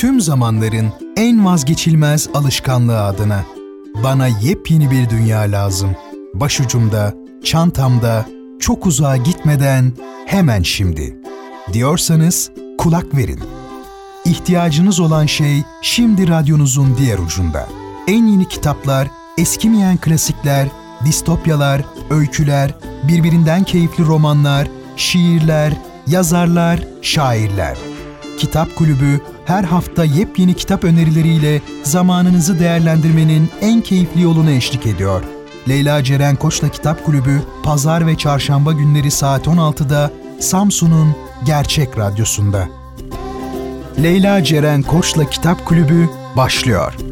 tüm zamanların en vazgeçilmez alışkanlığı adına. Bana yepyeni bir dünya lazım. Başucumda, çantamda, çok uzağa gitmeden hemen şimdi. Diyorsanız kulak verin. İhtiyacınız olan şey şimdi radyonuzun diğer ucunda. En yeni kitaplar, eskimeyen klasikler, distopyalar, öyküler, birbirinden keyifli romanlar, şiirler, yazarlar, şairler. Kitap Kulübü her hafta yepyeni kitap önerileriyle zamanınızı değerlendirmenin en keyifli yolunu eşlik ediyor. Leyla Ceren Koç'la Kitap Kulübü pazar ve çarşamba günleri saat 16'da Samsun'un Gerçek Radyosu'nda. Leyla Ceren Koç'la Kitap Kulübü başlıyor.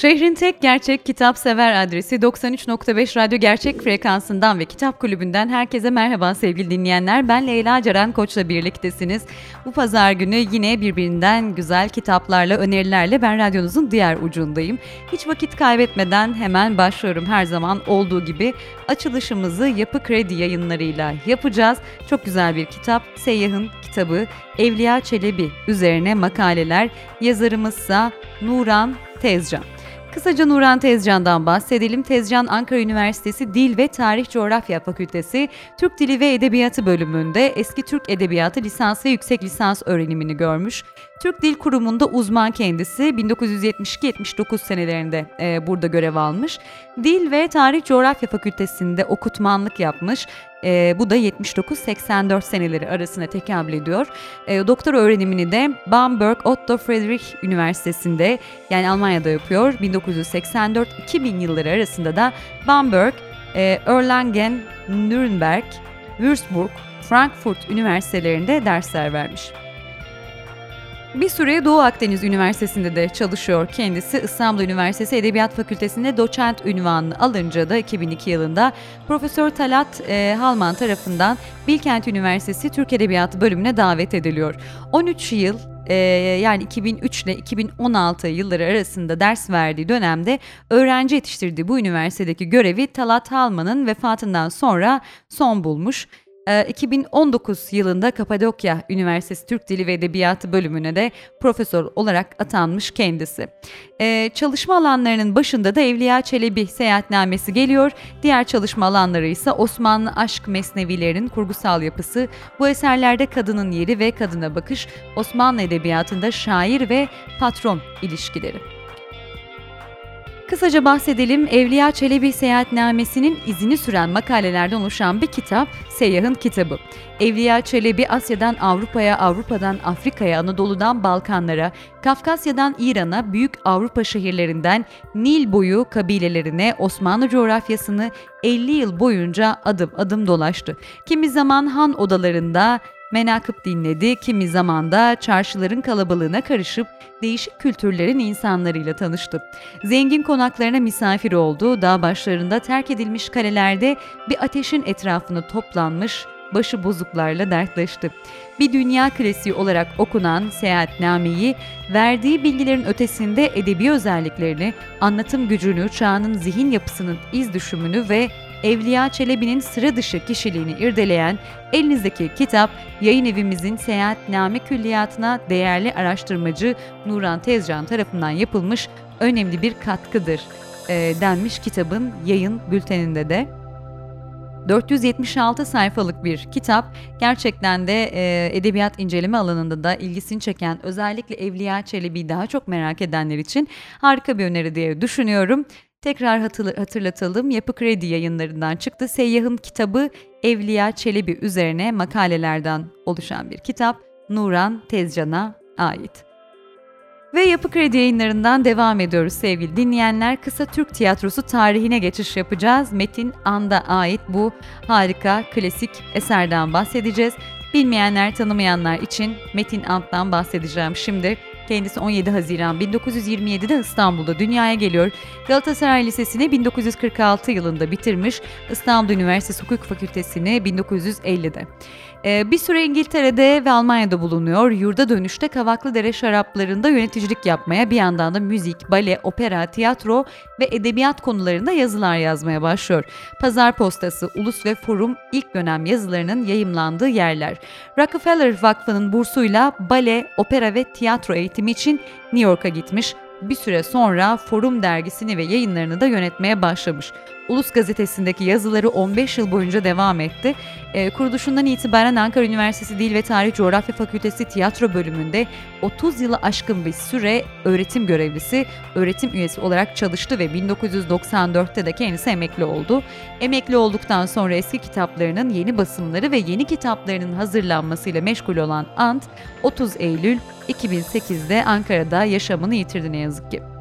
Şehrin tek gerçek kitap sever adresi 93.5 Radyo Gerçek frekansından ve Kitap Kulübü'nden herkese merhaba sevgili dinleyenler. Ben Leyla Ceren Koç'la birliktesiniz. Bu pazar günü yine birbirinden güzel kitaplarla, önerilerle ben radyonuzun diğer ucundayım. Hiç vakit kaybetmeden hemen başlıyorum her zaman olduğu gibi. Açılışımızı Yapı Kredi yayınlarıyla yapacağız. Çok güzel bir kitap. Seyyah'ın kitabı Evliya Çelebi üzerine makaleler. Yazarımızsa Nuran Tezcan. Kısaca Nuran Tezcan'dan bahsedelim. Tezcan Ankara Üniversitesi Dil ve Tarih Coğrafya Fakültesi Türk Dili ve Edebiyatı bölümünde eski Türk Edebiyatı lisans ve yüksek lisans öğrenimini görmüş. Türk Dil Kurumu'nda uzman kendisi 1972-79 senelerinde e, burada görev almış. Dil ve Tarih Coğrafya Fakültesi'nde okutmanlık yapmış. E, bu da 79-84 seneleri arasına tekabül ediyor. E, doktor öğrenimini de Bamberg Otto Friedrich Üniversitesi'nde yani Almanya'da yapıyor. 1984-2000 yılları arasında da Bamberg, e, Erlangen, Nürnberg, Würzburg, Frankfurt üniversitelerinde dersler vermiş. Bir süre Doğu Akdeniz Üniversitesi'nde de çalışıyor kendisi. İstanbul Üniversitesi Edebiyat Fakültesi'nde doçent ünvanını alınca da 2002 yılında Profesör Talat e, Halman tarafından Bilkent Üniversitesi Türk Edebiyatı bölümüne davet ediliyor. 13 yıl e, yani 2003 ile 2016 yılları arasında ders verdiği dönemde öğrenci yetiştirdiği bu üniversitedeki görevi Talat Halman'ın vefatından sonra son bulmuş. 2019 ee, yılında Kapadokya Üniversitesi Türk Dili ve Edebiyatı bölümüne de profesör olarak atanmış kendisi. Ee, çalışma alanlarının başında da Evliya Çelebi seyahatnamesi geliyor. Diğer çalışma alanları ise Osmanlı aşk mesnevilerinin kurgusal yapısı, bu eserlerde kadının yeri ve kadına bakış, Osmanlı edebiyatında şair ve patron ilişkileri. Kısaca bahsedelim. Evliya Çelebi seyahatnamesinin izini süren makalelerden oluşan bir kitap, Seyyah'ın kitabı. Evliya Çelebi Asya'dan Avrupa'ya, Avrupa'dan Afrika'ya, Anadolu'dan Balkanlara, Kafkasya'dan İran'a, büyük Avrupa şehirlerinden Nil boyu kabilelerine Osmanlı coğrafyasını 50 yıl boyunca adım adım dolaştı. Kimi zaman han odalarında menakıp dinledi, kimi zaman da çarşıların kalabalığına karışıp değişik kültürlerin insanlarıyla tanıştı. Zengin konaklarına misafir oldu, dağ başlarında terk edilmiş kalelerde bir ateşin etrafını toplanmış, başı bozuklarla dertleşti. Bir dünya klasiği olarak okunan Seyahatname'yi verdiği bilgilerin ötesinde edebi özelliklerini, anlatım gücünü, çağının zihin yapısının iz düşümünü ve Evliya Çelebi'nin sıra dışı kişiliğini irdeleyen elinizdeki kitap yayın evimizin Seyahatname Külliyatı'na değerli araştırmacı Nuran Tezcan tarafından yapılmış önemli bir katkıdır e, denmiş kitabın yayın bülteninde de. 476 sayfalık bir kitap. Gerçekten de e, edebiyat inceleme alanında da ilgisini çeken özellikle Evliya Çelebi'yi daha çok merak edenler için harika bir öneri diye düşünüyorum. Tekrar hatırlatalım Yapı Kredi yayınlarından çıktı. Seyyah'ın kitabı Evliya Çelebi üzerine makalelerden oluşan bir kitap. Nuran Tezcan'a ait. Ve Yapı Kredi yayınlarından devam ediyoruz sevgili dinleyenler. Kısa Türk tiyatrosu tarihine geçiş yapacağız. Metin And'a ait bu harika klasik eserden bahsedeceğiz. Bilmeyenler, tanımayanlar için Metin And'dan bahsedeceğim şimdi. Kendisi 17 Haziran 1927'de İstanbul'da dünyaya geliyor. Galatasaray Lisesi'ni 1946 yılında bitirmiş. İstanbul Üniversitesi Hukuk Fakültesini 1950'de. Ee, bir süre İngiltere'de ve Almanya'da bulunuyor. Yurda dönüşte Kavaklıdere şaraplarında yöneticilik yapmaya bir yandan da müzik, bale, opera, tiyatro ve edebiyat konularında yazılar yazmaya başlıyor. Pazar Postası, Ulus ve Forum ilk dönem yazılarının yayımlandığı yerler. Rockefeller Vakfı'nın bursuyla bale, opera ve tiyatro eğitimi için New York'a gitmiş bir süre sonra Forum dergisini ve yayınlarını da yönetmeye başlamış. Ulus gazetesindeki yazıları 15 yıl boyunca devam etti. E, kuruluşundan itibaren Ankara Üniversitesi Dil ve Tarih Coğrafya Fakültesi tiyatro bölümünde 30 yılı aşkın bir süre öğretim görevlisi, öğretim üyesi olarak çalıştı ve 1994'te de kendisi emekli oldu. Emekli olduktan sonra eski kitaplarının yeni basımları ve yeni kitaplarının hazırlanmasıyla meşgul olan Ant, 30 Eylül 2008'de Ankara'da yaşamını yitirdi ne yazık ki.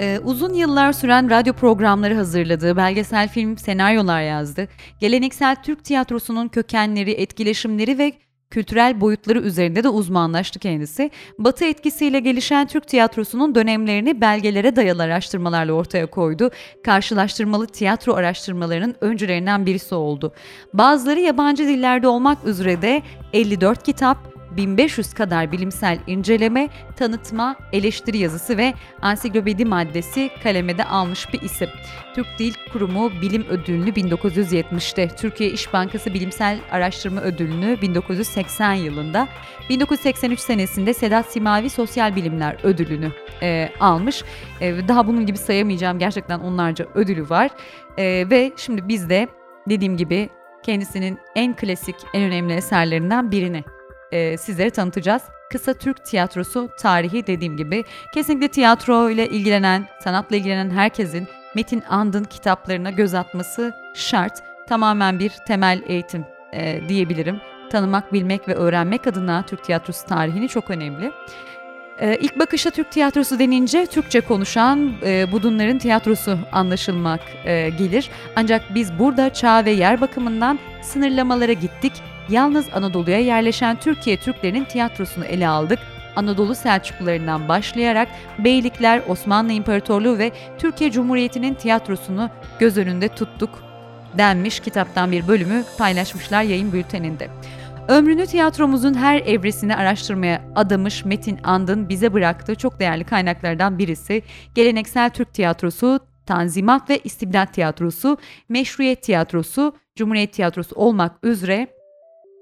Ee, uzun yıllar süren radyo programları hazırladı, belgesel film senaryolar yazdı. Geleneksel Türk tiyatrosunun kökenleri, etkileşimleri ve kültürel boyutları üzerinde de uzmanlaştı kendisi. Batı etkisiyle gelişen Türk tiyatrosunun dönemlerini belgelere dayalı araştırmalarla ortaya koydu. Karşılaştırmalı tiyatro araştırmalarının öncülerinden birisi oldu. Bazıları yabancı dillerde olmak üzere de 54 kitap, 1500 kadar bilimsel inceleme, tanıtma, eleştiri yazısı ve ansiklopedi maddesi kalemede almış bir isim. Türk Dil Kurumu Bilim Ödülünü 1970'te, Türkiye İş Bankası Bilimsel Araştırma Ödülünü 1980 yılında, 1983 senesinde Sedat Simavi Sosyal Bilimler Ödülünü e, almış. E, daha bunun gibi sayamayacağım gerçekten onlarca ödülü var. E, ve şimdi biz de dediğim gibi kendisinin en klasik, en önemli eserlerinden birini e, sizlere tanıtacağız. Kısa Türk tiyatrosu tarihi dediğim gibi kesinlikle tiyatro ile ilgilenen, sanatla ilgilenen herkesin Metin And'ın kitaplarına göz atması şart. Tamamen bir temel eğitim e, diyebilirim. Tanımak, bilmek ve öğrenmek adına Türk tiyatrosu tarihini çok önemli. Ee, ilk bakışta Türk tiyatrosu denince Türkçe konuşan e, Budunların tiyatrosu anlaşılmak e, gelir. Ancak biz burada çağ ve yer bakımından sınırlamalara gittik yalnız Anadolu'ya yerleşen Türkiye Türklerinin tiyatrosunu ele aldık. Anadolu Selçuklularından başlayarak beylikler, Osmanlı İmparatorluğu ve Türkiye Cumhuriyeti'nin tiyatrosunu göz önünde tuttuk denmiş kitaptan bir bölümü paylaşmışlar yayın bülteninde. Ömrünü tiyatromuzun her evresini araştırmaya adamış Metin And'ın bize bıraktığı çok değerli kaynaklardan birisi geleneksel Türk tiyatrosu, Tanzimat ve İstibdat Tiyatrosu, Meşruiyet Tiyatrosu, Cumhuriyet Tiyatrosu olmak üzere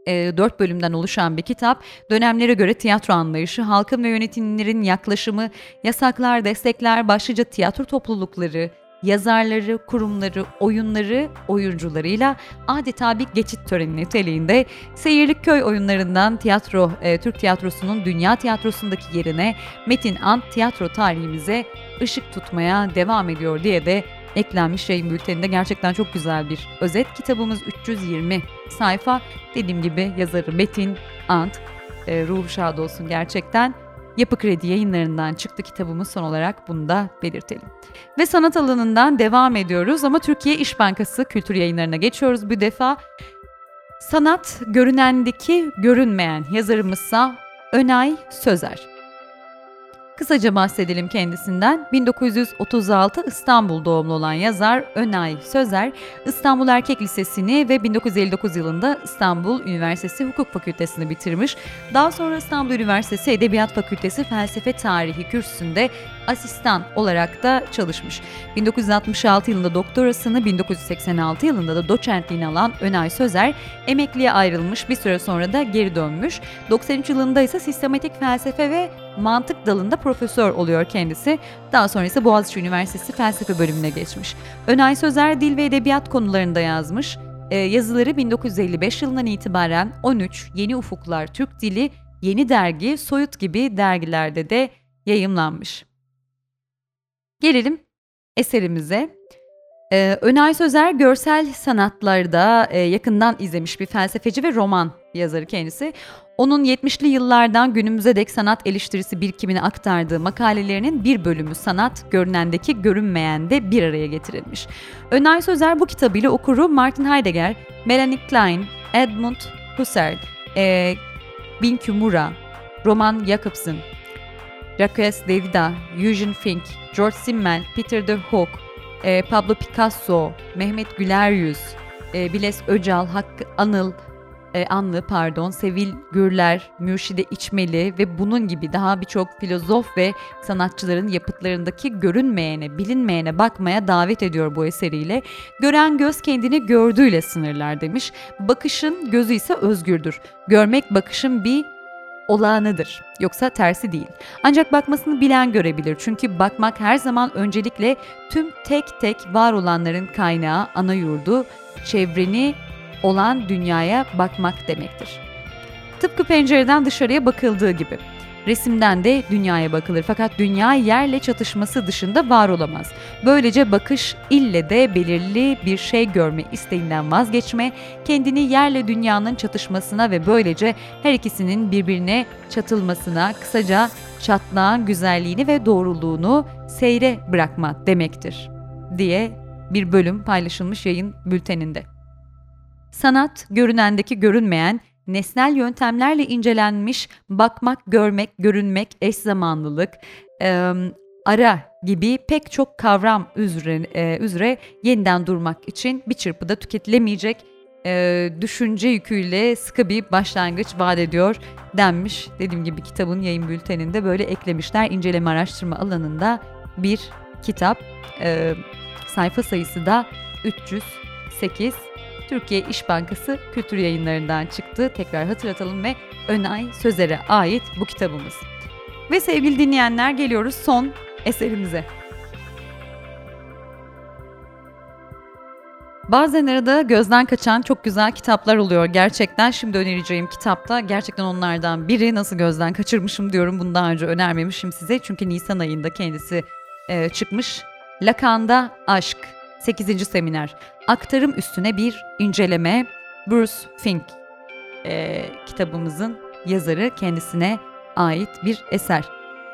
e, 4 bölümden oluşan bir kitap. Dönemlere göre tiyatro anlayışı, halkın ve yönetimlerin yaklaşımı, yasaklar, destekler, başlıca tiyatro toplulukları, yazarları, kurumları, oyunları, oyuncularıyla adeta bir geçit töreni niteliğinde Seyirlik Köy oyunlarından tiyatro, e, Türk tiyatrosunun dünya tiyatrosundaki yerine Metin Ant tiyatro tarihimize ışık tutmaya devam ediyor diye de eklenmiş yayın bülteninde gerçekten çok güzel bir özet. Kitabımız 320 sayfa. Dediğim gibi yazarı Metin Ant. E, ruhu şad olsun gerçekten. Yapı Kredi yayınlarından çıktı kitabımız son olarak bunu da belirtelim. Ve sanat alanından devam ediyoruz ama Türkiye İş Bankası kültür yayınlarına geçiyoruz bu defa. Sanat görünendeki görünmeyen yazarımızsa Önay Sözer. Kısaca bahsedelim kendisinden. 1936 İstanbul doğumlu olan yazar Önay Sözer, İstanbul Erkek Lisesi'ni ve 1959 yılında İstanbul Üniversitesi Hukuk Fakültesini bitirmiş. Daha sonra İstanbul Üniversitesi Edebiyat Fakültesi Felsefe Tarihi kürsüsünde asistan olarak da çalışmış. 1966 yılında doktorasını, 1986 yılında da doçentliğini alan Önay Sözer emekliye ayrılmış bir süre sonra da geri dönmüş. 93 yılında ise sistematik felsefe ve mantık dalında profesör oluyor kendisi. Daha sonra ise Boğaziçi Üniversitesi felsefe bölümüne geçmiş. Önay Sözer dil ve edebiyat konularında yazmış. Ee, yazıları 1955 yılından itibaren 13 Yeni Ufuklar Türk Dili, Yeni Dergi, Soyut gibi dergilerde de yayımlanmış. Gelelim eserimize. Ee, Önay Sözer görsel sanatlarda e, yakından izlemiş bir felsefeci ve roman yazarı kendisi. Onun 70'li yıllardan günümüze dek sanat eleştirisi birikimini aktardığı makalelerinin bir bölümü sanat, görünendeki görünmeyende bir araya getirilmiş. Önay Sözer bu kitabıyla okuru Martin Heidegger, Melanie Klein, Edmund Husserl, e, Bin Kimura, Roman Jacobson, Jacques Derrida, Eugene Fink, George Simmel, Peter de Hook, e, Pablo Picasso, Mehmet Güleryüz, e, Biles Öcal, Hakkı Anıl, e, Anlı pardon, Sevil Gürler, Mürşide İçmeli ve bunun gibi daha birçok filozof ve sanatçıların yapıtlarındaki görünmeyene, bilinmeyene bakmaya davet ediyor bu eseriyle. Gören göz kendini gördüğüyle sınırlar demiş. Bakışın gözü ise özgürdür. Görmek bakışın bir olağanıdır. Yoksa tersi değil. Ancak bakmasını bilen görebilir. Çünkü bakmak her zaman öncelikle tüm tek tek var olanların kaynağı, ana yurdu, çevreni olan dünyaya bakmak demektir. Tıpkı pencereden dışarıya bakıldığı gibi. Resimden de dünyaya bakılır fakat dünya yerle çatışması dışında var olamaz. Böylece bakış ille de belirli bir şey görme isteğinden vazgeçme, kendini yerle dünyanın çatışmasına ve böylece her ikisinin birbirine çatılmasına, kısaca çatlağın güzelliğini ve doğruluğunu seyre bırakma demektir diye bir bölüm paylaşılmış yayın bülteninde. Sanat, görünendeki görünmeyen, nesnel yöntemlerle incelenmiş bakmak, görmek, görünmek, eş zamanlılık, e, ara gibi pek çok kavram üzere, e, üzere yeniden durmak için bir çırpıda tüketilemeyecek e, düşünce yüküyle sıkı bir başlangıç vaat ediyor denmiş. Dediğim gibi kitabın yayın bülteninde böyle eklemişler. inceleme araştırma alanında bir kitap. E, sayfa sayısı da 308. Türkiye İş Bankası Kültür Yayınları'ndan çıktı. Tekrar hatırlatalım ve Önay Sözer'e ait bu kitabımız. Ve sevgili dinleyenler geliyoruz son eserimize. Bazen arada gözden kaçan çok güzel kitaplar oluyor gerçekten. Şimdi önereceğim kitapta gerçekten onlardan biri. Nasıl gözden kaçırmışım diyorum. Bunu daha önce önermemişim size. Çünkü Nisan ayında kendisi e, çıkmış. Lakan'da Aşk 8. seminer. Aktarım üstüne bir inceleme. Bruce Fink e, kitabımızın yazarı kendisine ait bir eser.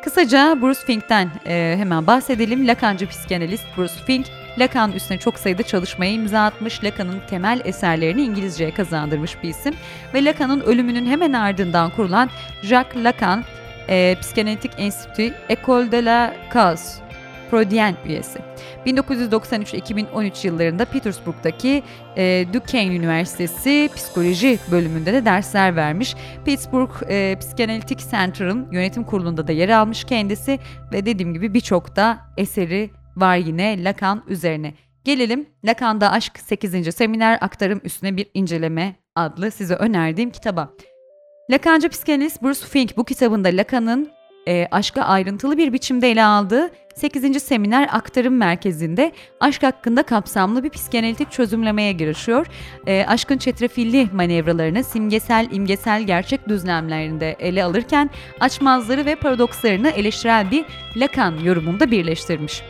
Kısaca Bruce Fink'ten e, hemen bahsedelim. Lakancı psikanalist Bruce Fink, Lacan üstüne çok sayıda çalışmaya imza atmış. Lacan'ın temel eserlerini İngilizceye kazandırmış bir isim. Ve Lacan'ın ölümünün hemen ardından kurulan Jacques Lacan e, Psikanalitik Enstitü École de la Cause Freudien üyesi. 1993-2013 yıllarında Petersburg'daki e, Duquesne Üniversitesi Psikoloji bölümünde de dersler vermiş. Pittsburgh e, Psikanalitik Center'ın yönetim kurulunda da yer almış kendisi ve dediğim gibi birçok da eseri var yine Lacan üzerine. Gelelim Lacan'da Aşk 8. Seminer Aktarım Üstüne Bir inceleme adlı size önerdiğim kitaba. Lacancı psikanalist Bruce Fink bu kitabında Lacan'ın e, aşkı ayrıntılı bir biçimde ele aldığı 8. Seminer Aktarım Merkezi'nde aşk hakkında kapsamlı bir psikanalitik çözümlemeye girişiyor. E, aşkın çetrefilli manevralarını simgesel, imgesel gerçek düzlemlerinde ele alırken açmazları ve paradokslarını eleştirel bir Lacan yorumunda birleştirmiş.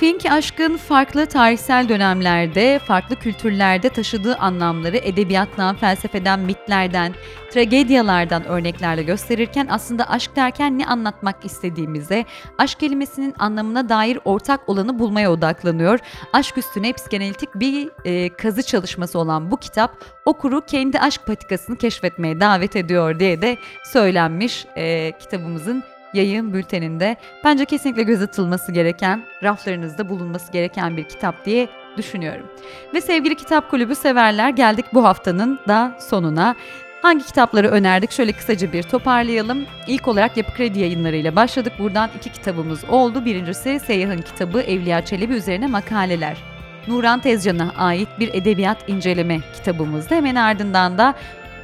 Fink aşkın farklı tarihsel dönemlerde, farklı kültürlerde taşıdığı anlamları edebiyattan, felsefeden, mitlerden, tragedyalardan örneklerle gösterirken aslında aşk derken ne anlatmak istediğimize, aşk kelimesinin anlamına dair ortak olanı bulmaya odaklanıyor. Aşk üstüne psikanalitik bir e, kazı çalışması olan bu kitap okuru kendi aşk patikasını keşfetmeye davet ediyor diye de söylenmiş e, kitabımızın yayın bülteninde bence kesinlikle göz atılması gereken, raflarınızda bulunması gereken bir kitap diye düşünüyorum. Ve sevgili kitap kulübü severler geldik bu haftanın da sonuna. Hangi kitapları önerdik? Şöyle kısaca bir toparlayalım. İlk olarak Yapı Kredi yayınlarıyla başladık. Buradan iki kitabımız oldu. Birincisi Seyyah'ın kitabı Evliya Çelebi üzerine makaleler. Nuran Tezcan'a ait bir edebiyat inceleme kitabımızdı. Hemen ardından da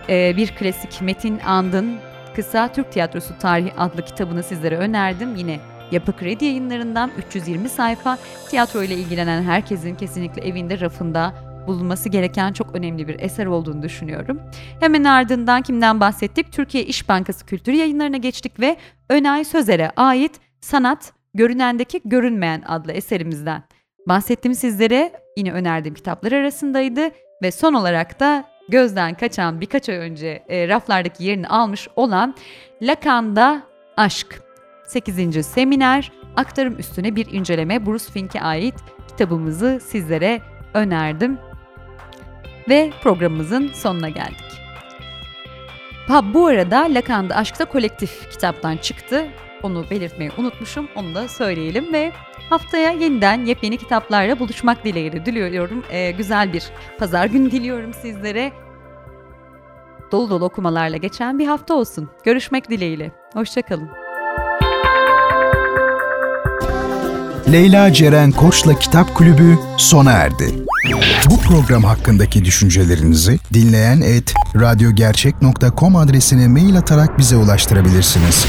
e, bir klasik Metin Andın Kısa Türk Tiyatrosu Tarihi adlı kitabını sizlere önerdim. Yine Yapı Kredi yayınlarından 320 sayfa tiyatro ile ilgilenen herkesin kesinlikle evinde rafında bulunması gereken çok önemli bir eser olduğunu düşünüyorum. Hemen ardından kimden bahsettik? Türkiye İş Bankası Kültür Yayınlarına geçtik ve Önay Sözer'e ait Sanat Görünendeki Görünmeyen adlı eserimizden bahsettim sizlere. Yine önerdiğim kitaplar arasındaydı ve son olarak da gözden kaçan birkaç ay önce e, raflardaki yerini almış olan Lacan'da Aşk 8. Seminer aktarım üstüne bir inceleme Bruce Fink'e ait kitabımızı sizlere önerdim. Ve programımızın sonuna geldik. Ha bu arada Lacan'da Aşk'ta kolektif kitaptan çıktı. Onu belirtmeyi unutmuşum. Onu da söyleyelim ve haftaya yeniden yepyeni kitaplarla buluşmak dileğiyle diliyorum. Ee, güzel bir pazar günü diliyorum sizlere. dolu dolu okumalarla geçen bir hafta olsun. Görüşmek dileğiyle. Hoşçakalın. Leyla Ceren Koç'la Kitap Kulübü sona erdi. Bu program hakkındaki düşüncelerinizi dinleyen et radyogercek.com adresine mail atarak bize ulaştırabilirsiniz.